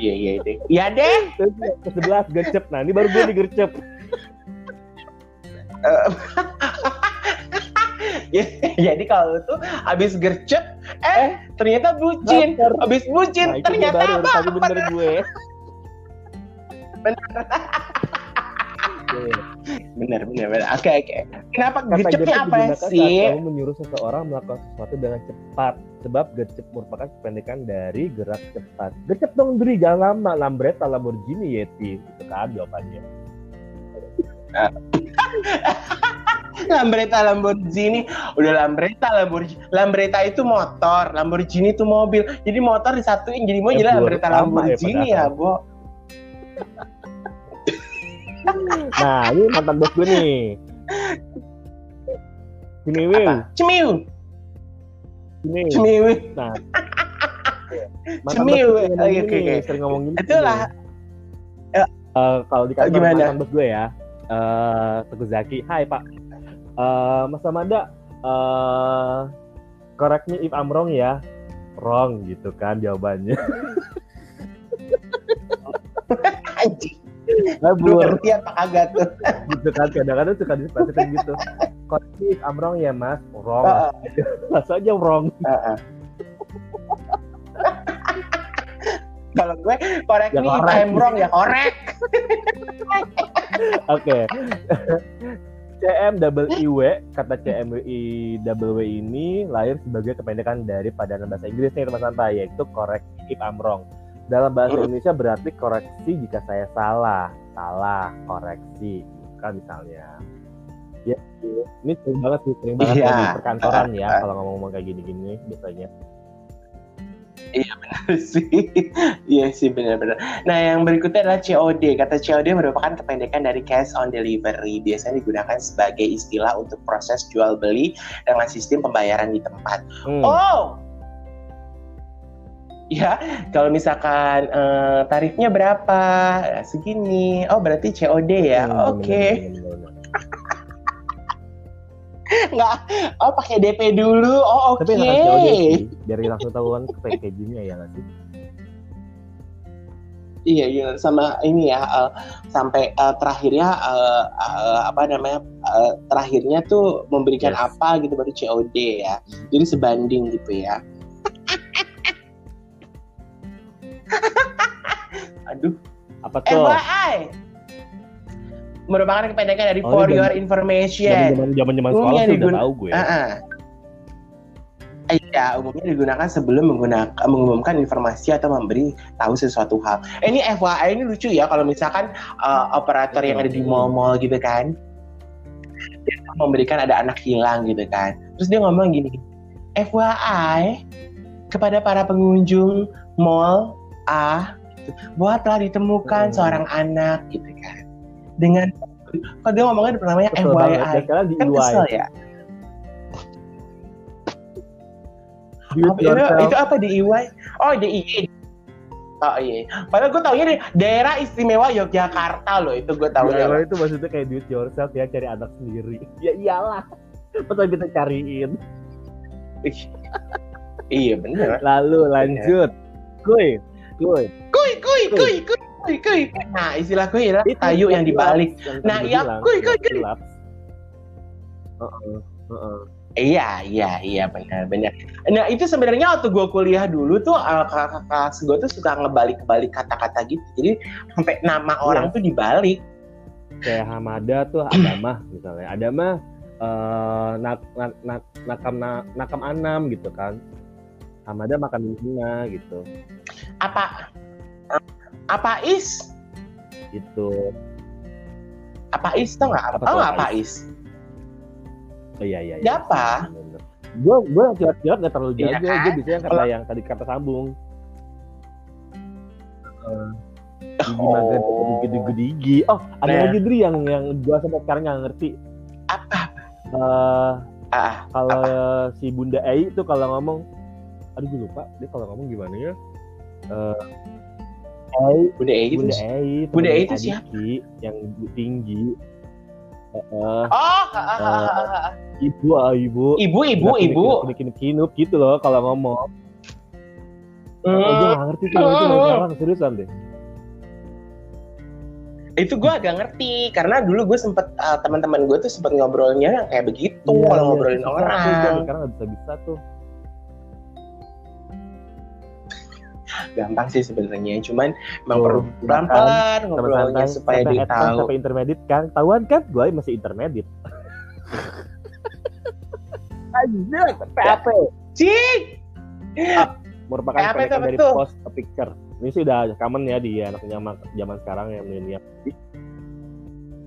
Iya iya deh. Iya deh. terus ke sebelas gercep nah ini baru gue digercep Jadi kalau tuh abis gercep, eh ternyata bucin. Baper. Abis bucin nah itu ternyata baru apa? bener gue Bener. Bener bener bener. Oke oke. Kenapa Kata gercepnya gercep apa sih? kamu menyuruh seseorang melakukan sesuatu dengan cepat sebab gercep merupakan kependekan dari gerak cepat gercep dong Dri jangan lama Lambretta Lamborghini Yeti gitu kan jawabannya Lambretta Lamborghini udah Lambretta Lamborghini Lambretta itu motor Lamborghini itu mobil jadi motor disatuin jadi mau Eh, jadi Lambretta ya Lamborghini ya padahal. Bo nah ini mantan bos gue nih. Apa? Cemiu. Sini. cemiu. Nah, mantan Cemil, bos gue yang oke, oke, sering ngomong gini. Itulah. Eh, kalau di kantor Gimana? mantan bos gue ya, eh Teguh Zaki, Hai Pak, Eh Mas Amanda, eh correct me if I'm wrong ya, wrong gitu kan jawabannya. anjing lu ngerti apa kagak tuh gitu kan, kadang-kadang suka dispasikan gitu. I'm wrong ya Mas, wrong. Heeh, Langsung aja wrong. heeh. kalau gue correct Ya, if correct. I'm wrong ya korek Oke. CM double IW kata CMWI double W ini lahir sebagai kependekan dari padanan bahasa Inggris nih teman santai yaitu correct if I'm wrong. Dalam bahasa. Indonesia berarti koreksi jika saya salah, salah, koreksi kan misalnya. Ya, ini sering banget sih, sering banget Iya. di perkantoran ya ah. kalau ngomong-ngomong kayak gini-gini biasanya. sih iya sih benar-benar nah yang berikutnya adalah COD kata COD merupakan kependekan dari cash on delivery biasanya digunakan sebagai istilah untuk proses jual beli dengan sistem pembayaran di tempat Hmm. oh ya kalau misalkan eh, tarifnya berapa segini oh berarti COD ya Hmm, oke bener. nggak oh pakai DP dulu oh oke Tapi enakan COD sih, biar langsung tahu kan packagingnya ya sih? Iya, iya sama ini ya eh, sampai eh, terakhirnya eh, eh, apa namanya eh, terakhirnya tuh memberikan Yes. apa gitu baru COD ya. Jadi sebanding gitu ya. Aduh, Apa tuh? FYI merupakan kependekan dari Oh, for your information. Zaman zaman zaman sekolah Umumnya sih udah digun- tahu gue. Ah. Iya, umumnya digunakan sebelum menggunakan mengumumkan informasi atau memberi tahu sesuatu hal. Eh, ini FYI ini lucu ya kalau misalkan uh, operator yang ada di mall-mall gitu kan, dia memberikan ada anak hilang gitu kan, terus dia ngomong gini, FYI kepada para pengunjung mall A bahwa telah ditemukan Hmm. seorang anak gitu kan dengan kalau dia ngomongnya namanya FYI kan EY. kesel ya Apa- itu, itu apa di EY oh di IY Oh iya, padahal gue taunya di daerah istimewa Yogyakarta loh, itu gue Ya, taunya. emang itu maksudnya kayak do it yourself ya cari anak sendiri. Ya iyalah. Masa kita cariin. iya bener. Lalu lanjut. Kuy. Kuy. Kuy, kuy, kuy, kuy, kuy, kuy. Nah, istilah kuy adalah kayu yang dibalik. Yang Nah, iya, kuy, kuy, kuy. Heeh. Iya, iya, iya benar, benar. Nah itu sebenarnya waktu gue kuliah dulu tuh uh, kakak kelas gue tuh suka ngebalik-balik kata-kata gitu. Jadi sampai nama Iya. orang tuh dibalik. Kayak Hamada tuh Adamah misalnya. Adamah eh nak, nak, nak, nakam na- nakam anam gitu kan. Hamada makan di sana gitu. Apa? Apa is? Gitu. Apa is tau nggak? Apa Apa tuh nggak apa is? Oh iya iya. Siapa? Gue gue kilat-kilat gak terlalu Iya jago. kan? Gue biasanya yang kata yang tadi kata sambung. Eh, Gigi Oh. magang gede gede Oh ada Nah. lagi Dri yang yang gue sampai sekarang nggak ngerti. Apa? Eh Ah, kalau si Bunda Ei itu kalau ngomong, aduh gue lupa dia kalau ngomong gimana ya? Eh Ei, Bunda Egy Bunda. Ei, Bunda Ei itu siapa? Yang tinggi. Eh, Oh, ah. ibu, ah, ibu. ibu, ibu, ibu. Kinup, kinup, kinup gitu loh kalau ngomong. Oh, gue gak ngerti tuh itu sekarang seriusan deh. itu gue agak ngerti karena dulu gue sempet uh, teman-teman gue tuh sempet ngobrolnya yang kayak begitu Iya, kalau iya, ngobrolin gua orang. Sekarang gak bisa bisa tuh. Gampang sih sebenarnya, cuman emang Tuh, perlu pelan-pelan ngobrolnya supaya dia tahu. sampai intermediate kan. Tahuan kan gue masih intermediate. Anjir, PAP. Cik, merupakan PAP pendekan apa dari tuh? post a picture. Ini sih udah common ya di anak zaman zaman sekarang yang milenial.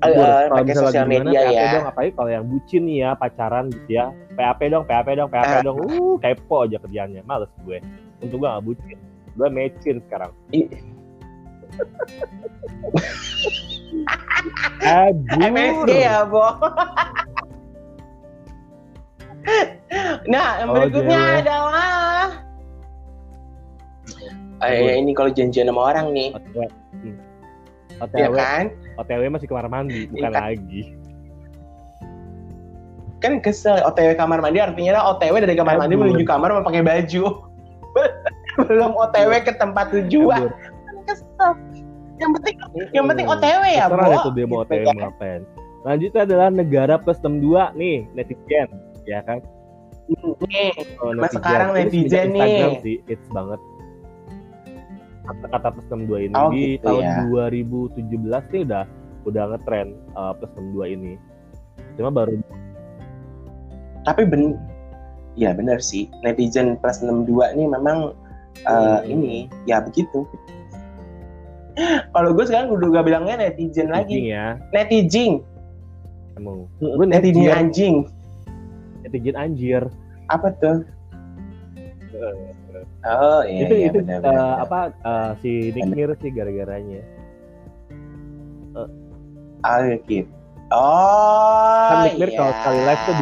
Eh, eh, kalau pakai sosial gimana, media PAP ya. dong, apalagi kalau yang bucin nih ya, pacaran gitu ya. PAP dong, PAP dong, PAP Ah. dong. Uh, kepo aja kerjaannya. Males gue. Untuk gue gak bucin. Gue mecin sekarang. I- Aduh. MSG ya, Bo. nah, yang Oh, berikutnya jewe. adalah Eh, ini kalau janjian sama orang nih, OTW. Hmm. ya OTW, kan? OTW masih kamar mandi, bukan Iya. lagi. Kan kesel OTW kamar mandi artinya lah OTW dari kamar mandi menuju kamar mau pakai baju. Belum OTW ke tempat tujuan. Kabur. Kan kesel. Yang penting yang penting OTW ya, Bo. tuh dia mau Gitu OTW kan. mau ngapain. Lanjutnya adalah negara plus 62 nih, netizen. Ya kan? Nih, Oh, Mas sekarang Ini netizen semenjak Instagram nih. sih, hits banget. Kata-kata plus 62 ini Oh, di gitu tahun ya. 2017 nih udah udah ngetren uh, plus 62 ini. Cuma baru tapi ben ya benar sih netizen plus 62 nih memang eh, Hmm. ini ya begitu kalau gue sekarang udah gak bilangnya netizen lagi ya. netizen Emang. Gue netizen anjing netizen anjir. apa tuh oh iya itu iya itu benar uh, benar apa uh, si Nick Mir sih gara-garanya. ah gitu oh kan Nick Mir iya. kalau sekali live tuh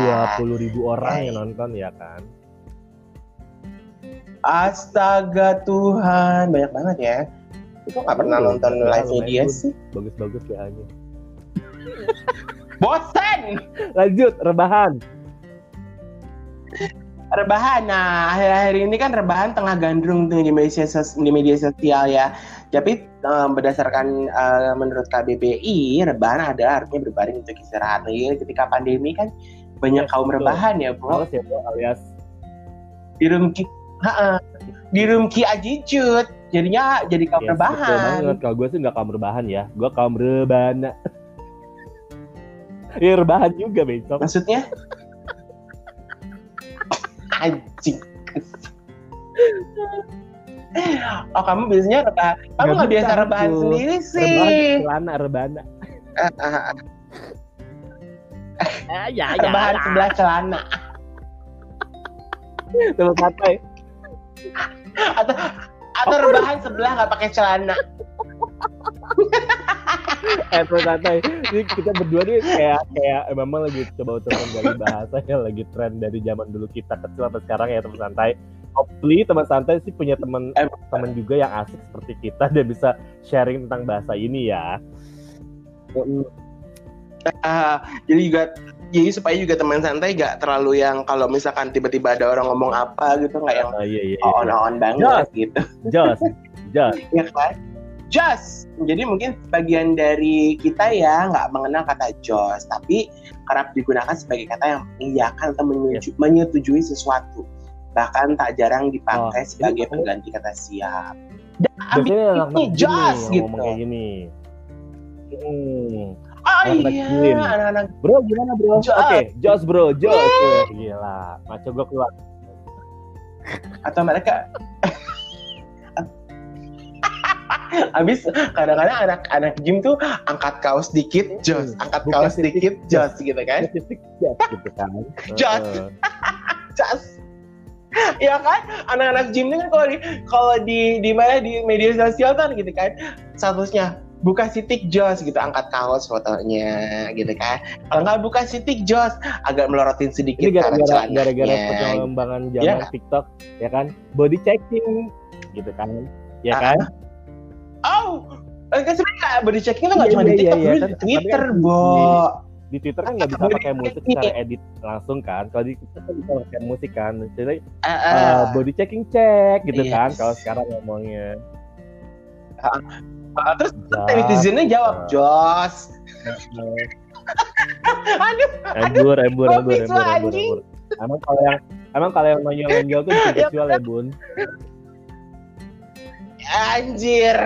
20 ribu orang Iya. yang nonton ya kan. Astaga Tuhan. Banyak banget ya. Itu nggak pernah Oh, nonton lumayan, live nya lumayan. dia sih. Bagus-bagus ya hanya. bosan Lanjut rebahan. rebahan. Nah akhir-akhir ini kan rebahan tengah gandrung tuh di media sos- di media sosial ya. Tapi eh, berdasarkan eh, menurut KBBI rebahan adalah artinya berbaring untuk istirahat. Lagi ketika pandemi kan banyak Yes, kaum rebahan ya bro Males ya bro alias di room Ha-ha. di room ki ajicut jadinya jadi kaum yes, betul rebahan banget. Kalau gue sih nggak kaum rebahan ya. Gue kaum rebana. Iya rebahan juga besok. maksudnya anjing Oh kamu biasanya rebahan, kamu Nggak biasa rebahan tuh. sendiri Rebahan sih. celana rebana. Ah. Ah, ya, rebahan sebelah celana Sama santai. Atau atau rebahan sebelah nggak pakai celana. Eh terus santai ini kita berdua nih kayak kayak eh, memang lagi coba untuk menggali bahasa yang lagi tren dari zaman dulu kita kecil sampai sekarang ya teman santai. Hopefully teman santai sih punya teman Eh. teman juga yang asik seperti kita dan bisa sharing tentang bahasa ini ya. Ah, jadi juga jadi supaya juga teman santai gak terlalu yang kalau misalkan tiba-tiba ada orang ngomong apa gitu nggak yang Ah, iya iya on on banget gitu. Jos. Jos. Ya kan? Just, jadi mungkin bagian dari kita ya nggak mengenal kata jos, tapi kerap digunakan sebagai kata yang mengiyakan atau menyetuju- menyetujui sesuatu. Bahkan tak jarang dipakai Oh, sebagai pengganti kata siap. Dan abis ini yang gitu. ngomong kayak gini. Hmm. Oh anak-anak iya, gym. anak-anak Bro, gimana bro? Oke, Jos bro, Jos. Wah, Gila, maco gue keluar. atau mereka Abis kadang-kadang anak-anak gym tuh angkat kaos dikit, jos, Hmm, angkat bukan kaos dikit, jos gitu kan. Jos gitu kan. Jos. Ya kan anak-anak gym ini kan kalau di kalau di di mana di media sosial kan gitu kan statusnya buka sitik jos gitu angkat kaos fotonya gitu kan kalau nggak buka sitik jos agak melorotin sedikit Ini gara-gara gara-gara perkembangan zaman nggak? TikTok, ya kan? Body checking, gitu kan? Ya Ah, kan? oh eh, kan sebenarnya body checking itu nggak Iya, cuma di iya, TikTok iya, kan? di Twitter Tapi kan bo Di Twitter kan nggak bisa pakai musik secara edit langsung kan? Kalau di TikTok kan bisa pakai musik kan? Jadi Ah, uh, ah. body checking check gitu Yes. kan? Kalau sekarang ngomongnya. Ah, terus Jos. netizennya jawab jos aduh embur embur embur embur embur embur emang kalau yang emang kalau yang nonjol nonjol tuh bikin Ya, visual ya bun Anjir.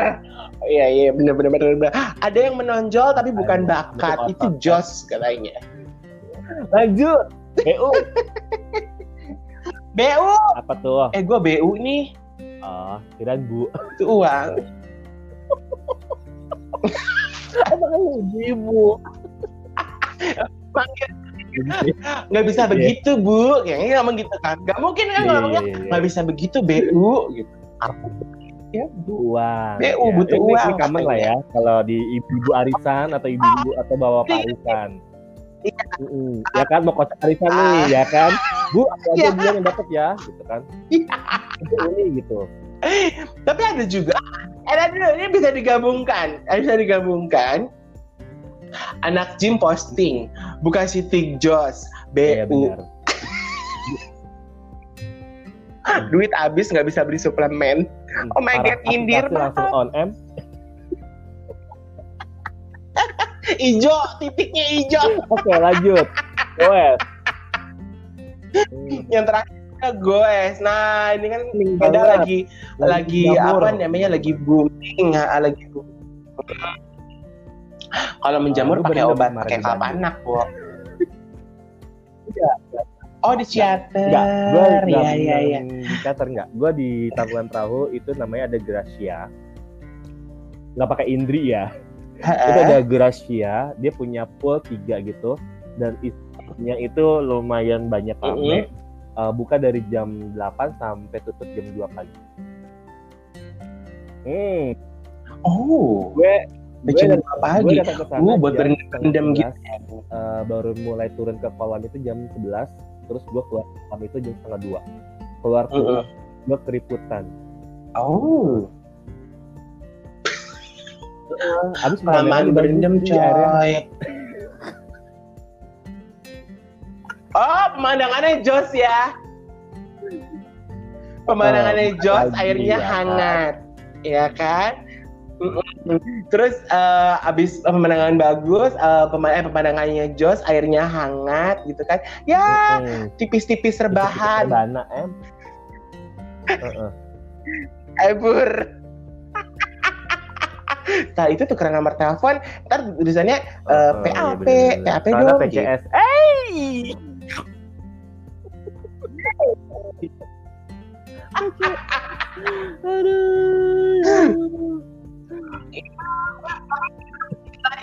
Iya iya bener bener bener bener. Ada yang menonjol tapi bukan Ada, bakat, betul, itu jos katanya. lanjut BU BU. apa tuh Eh gua BU nih. oh kirain bu Itu uang. Emang ibu Panggil nggak bisa begitu bu, kayaknya ngomong gitu kan? Gak mungkin kan Iya, ngomongnya iya, iya. nggak bisa begitu BU gitu. Apa? Ya bu. uang BU ya. butuh ini, uang ini common lah ya kalau di ibu-ibu arisan atau ibu-ibu atau bawa arisan Iya. Mm-mm. ya kan mau kocak arisan nih ya kan bu aku aja Iya. yang dapat ya gitu kan Iya. ini gitu Tapi ada juga, eh dulu ini bisa digabungkan, Eh, bisa digabungkan. Anak gym posting, bukan si Tik Jos, Iya BU. benar. Duit habis nggak bisa beli suplemen. Oh my God, Indir, langsung on M. Ijo titiknya ijo. Oke lanjut. Goes. yang terakhir goes nah ini kan beda lagi lagi jamur. apa namanya lagi booming ah, lagi booming. kalau menjamur lu pakai obat pakai di kalpanak bu Iya. oh di ciater Enggak, gue ya ya ya di Qatar enggak. Gue di Tangkuban Perahu itu namanya ada Gracia. Nggak pakai Indri ya. Itu ada Gracia, dia punya pool tiga gitu dan isinya itu lumayan banyak rame. Eh, buka dari jam 8 sampai tutup jam 2 pagi. Hmm, oh gue jam gue berapa pagi Gue Uh, buat jam berendam gitu. 11, eh, baru mulai turun ke kolam itu jam 11 terus gue keluar kolam itu jam setengah dua keluar Mm-mm. gue keriputan oh abis Kelamaan berendam coy. Oh, pemandangannya jos ya. Pemandangannya Oh, jos, airnya ya hangat. Ya kan? Terus eh, abis pemandangan bagus, eh, pema- eh, pemandangannya jos, airnya hangat gitu kan. Ya, tipis-tipis rebahan. Rebana em Heeh. Ebur. Nah itu tukeran nomor telepon, ntar tulisannya eh, Heeh, PAP, iya. PAP dong. PCS gitu. Eh aduh.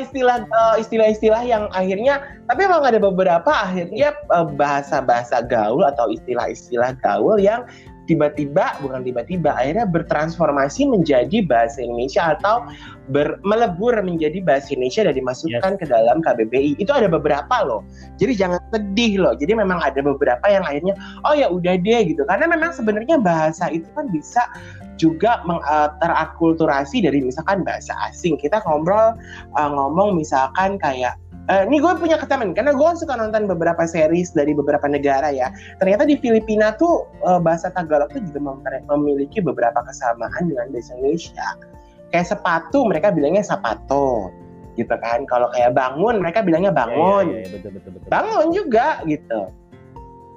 Istilah eh, istilah-istilah yang akhirnya tapi memang ada beberapa akhirnya eh, bahasa-bahasa gaul atau istilah-istilah gaul yang tiba-tiba bukan tiba-tiba akhirnya bertransformasi menjadi bahasa Indonesia atau ber, melebur menjadi bahasa Indonesia dan dimasukkan yes. ke dalam KBBI itu ada beberapa loh. Jadi jangan sedih loh. Jadi memang ada beberapa yang akhirnya oh ya udah deh gitu. Karena memang sebenarnya bahasa itu kan bisa juga meng, uh, terakulturasi dari misalkan bahasa asing. Kita ngobrol uh, ngomong misalkan kayak Uh, ini gue punya ketemen karena gue suka nonton beberapa series dari beberapa negara ya. Ternyata di Filipina tuh uh, bahasa Tagalog tuh juga memiliki beberapa kesamaan dengan bahasa Indonesia. Kayak sepatu mereka bilangnya sapato gitu kan. Kalau kayak bangun mereka bilangnya bangun. Ya, ya, ya, betul, betul, betul. Bangun juga gitu.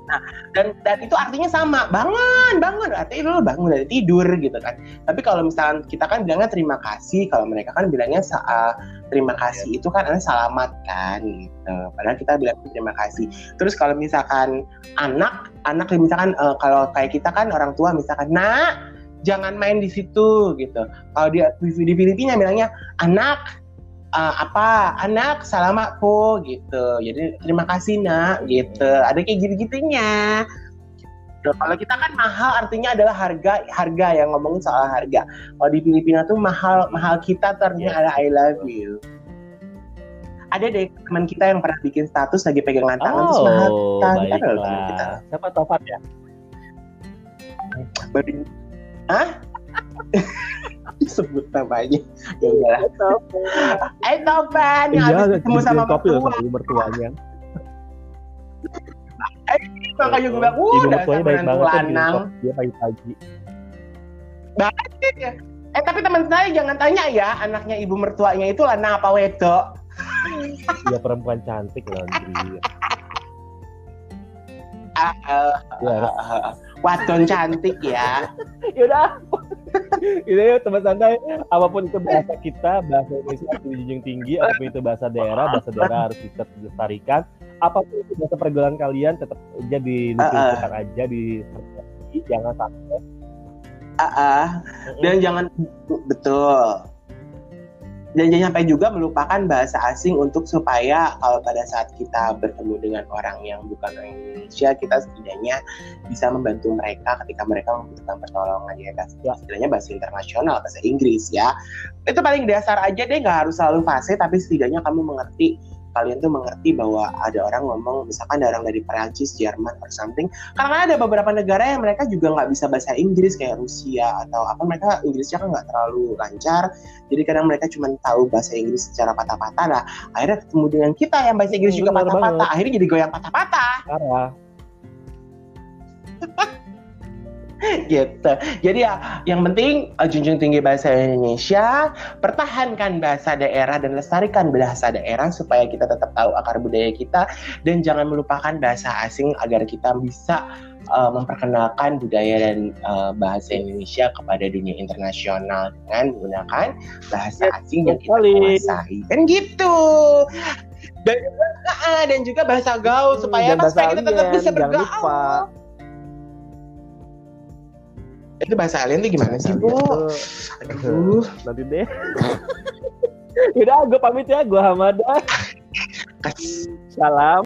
Nah, dan dan itu artinya sama, bangun, bangun, artinya lu bangun dari tidur gitu kan. Tapi kalau misalnya kita kan bilangnya terima kasih, kalau mereka kan bilangnya uh, terima kasih yeah. itu kan adalah selamat kan gitu. Padahal kita bilang terima kasih. Terus kalau misalkan anak, anak misalkan uh, kalau kayak kita kan orang tua misalkan, "Nak, jangan main di situ" gitu. Kalau di, di Filipina bilangnya, "Anak, uh, apa anak? Salamat po gitu. Jadi terima kasih nak gitu. Ada kayak gitu gitunya gitu. kalau kita kan mahal artinya adalah harga harga yang ngomongin soal harga. Kalau di Filipina tuh mahal mahal kita ternyata ada I love you. Ada deh teman kita yang pernah bikin status lagi pegangan tangan oh, terus mahal kita. Teman kita. siapa Tofat ya? Hah? disebut namanya. Ya udahlah. Eh Topan. Yang habis ketemu sama mertua. sama mertuanya. Eh makanya gue bilang uh dasar menantu lanang. Dia pagi-pagi. Banget ya eh tapi teman saya jangan tanya ya anaknya ibu mertuanya itu lanang apa wedok? Ya perempuan cantik loh uh, uh, uh, uh, wadon cantik ya. Yaudah itu ya teman santai. Apa pun itu bahasa kita bahasa Indonesia harus dijunjung tinggi apa pun itu bahasa daerah bahasa daerah harus kita lestarikan. Apa pun itu bahasa pergaulan kalian tetap aja di uh, uh. aja di jangan sampai. Uh, uh. dan jangan betul dan jangan sampai juga melupakan bahasa asing untuk supaya kalau pada saat kita bertemu dengan orang yang bukan orang Indonesia kita setidaknya bisa membantu mereka ketika mereka membutuhkan pertolongan ya kan? Setidaknya bahasa internasional bahasa Inggris ya. Itu paling dasar aja deh nggak harus selalu fase tapi setidaknya kamu mengerti kalian tuh mengerti bahwa ada orang ngomong misalkan ada orang dari Perancis, Jerman or something. Karena ada beberapa negara yang mereka juga nggak bisa bahasa Inggris kayak Rusia atau apa mereka Inggrisnya kan nggak terlalu lancar. Jadi kadang mereka cuma tahu bahasa Inggris secara patah-patah. Lah akhirnya ketemu dengan kita yang bahasa Inggris juga patah-patah. akhirnya jadi goyang patah-patah gitu. Jadi ya yang penting uh, junjung tinggi bahasa Indonesia, pertahankan bahasa daerah dan lestarikan bahasa daerah supaya kita tetap tahu akar budaya kita dan jangan melupakan bahasa asing agar kita bisa uh, memperkenalkan budaya dan uh, bahasa Indonesia kepada dunia internasional dengan menggunakan bahasa asing yang kita kuasai. Kan gitu. Dan juga, dan juga bahasa gaul supaya hmm, supaya kita tetap bisa bergaul itu bahasa alien tuh gimana sih, Bu? Aduh. Nanti deh. Udah, gue pamit ya. Gue Hamada. Salam.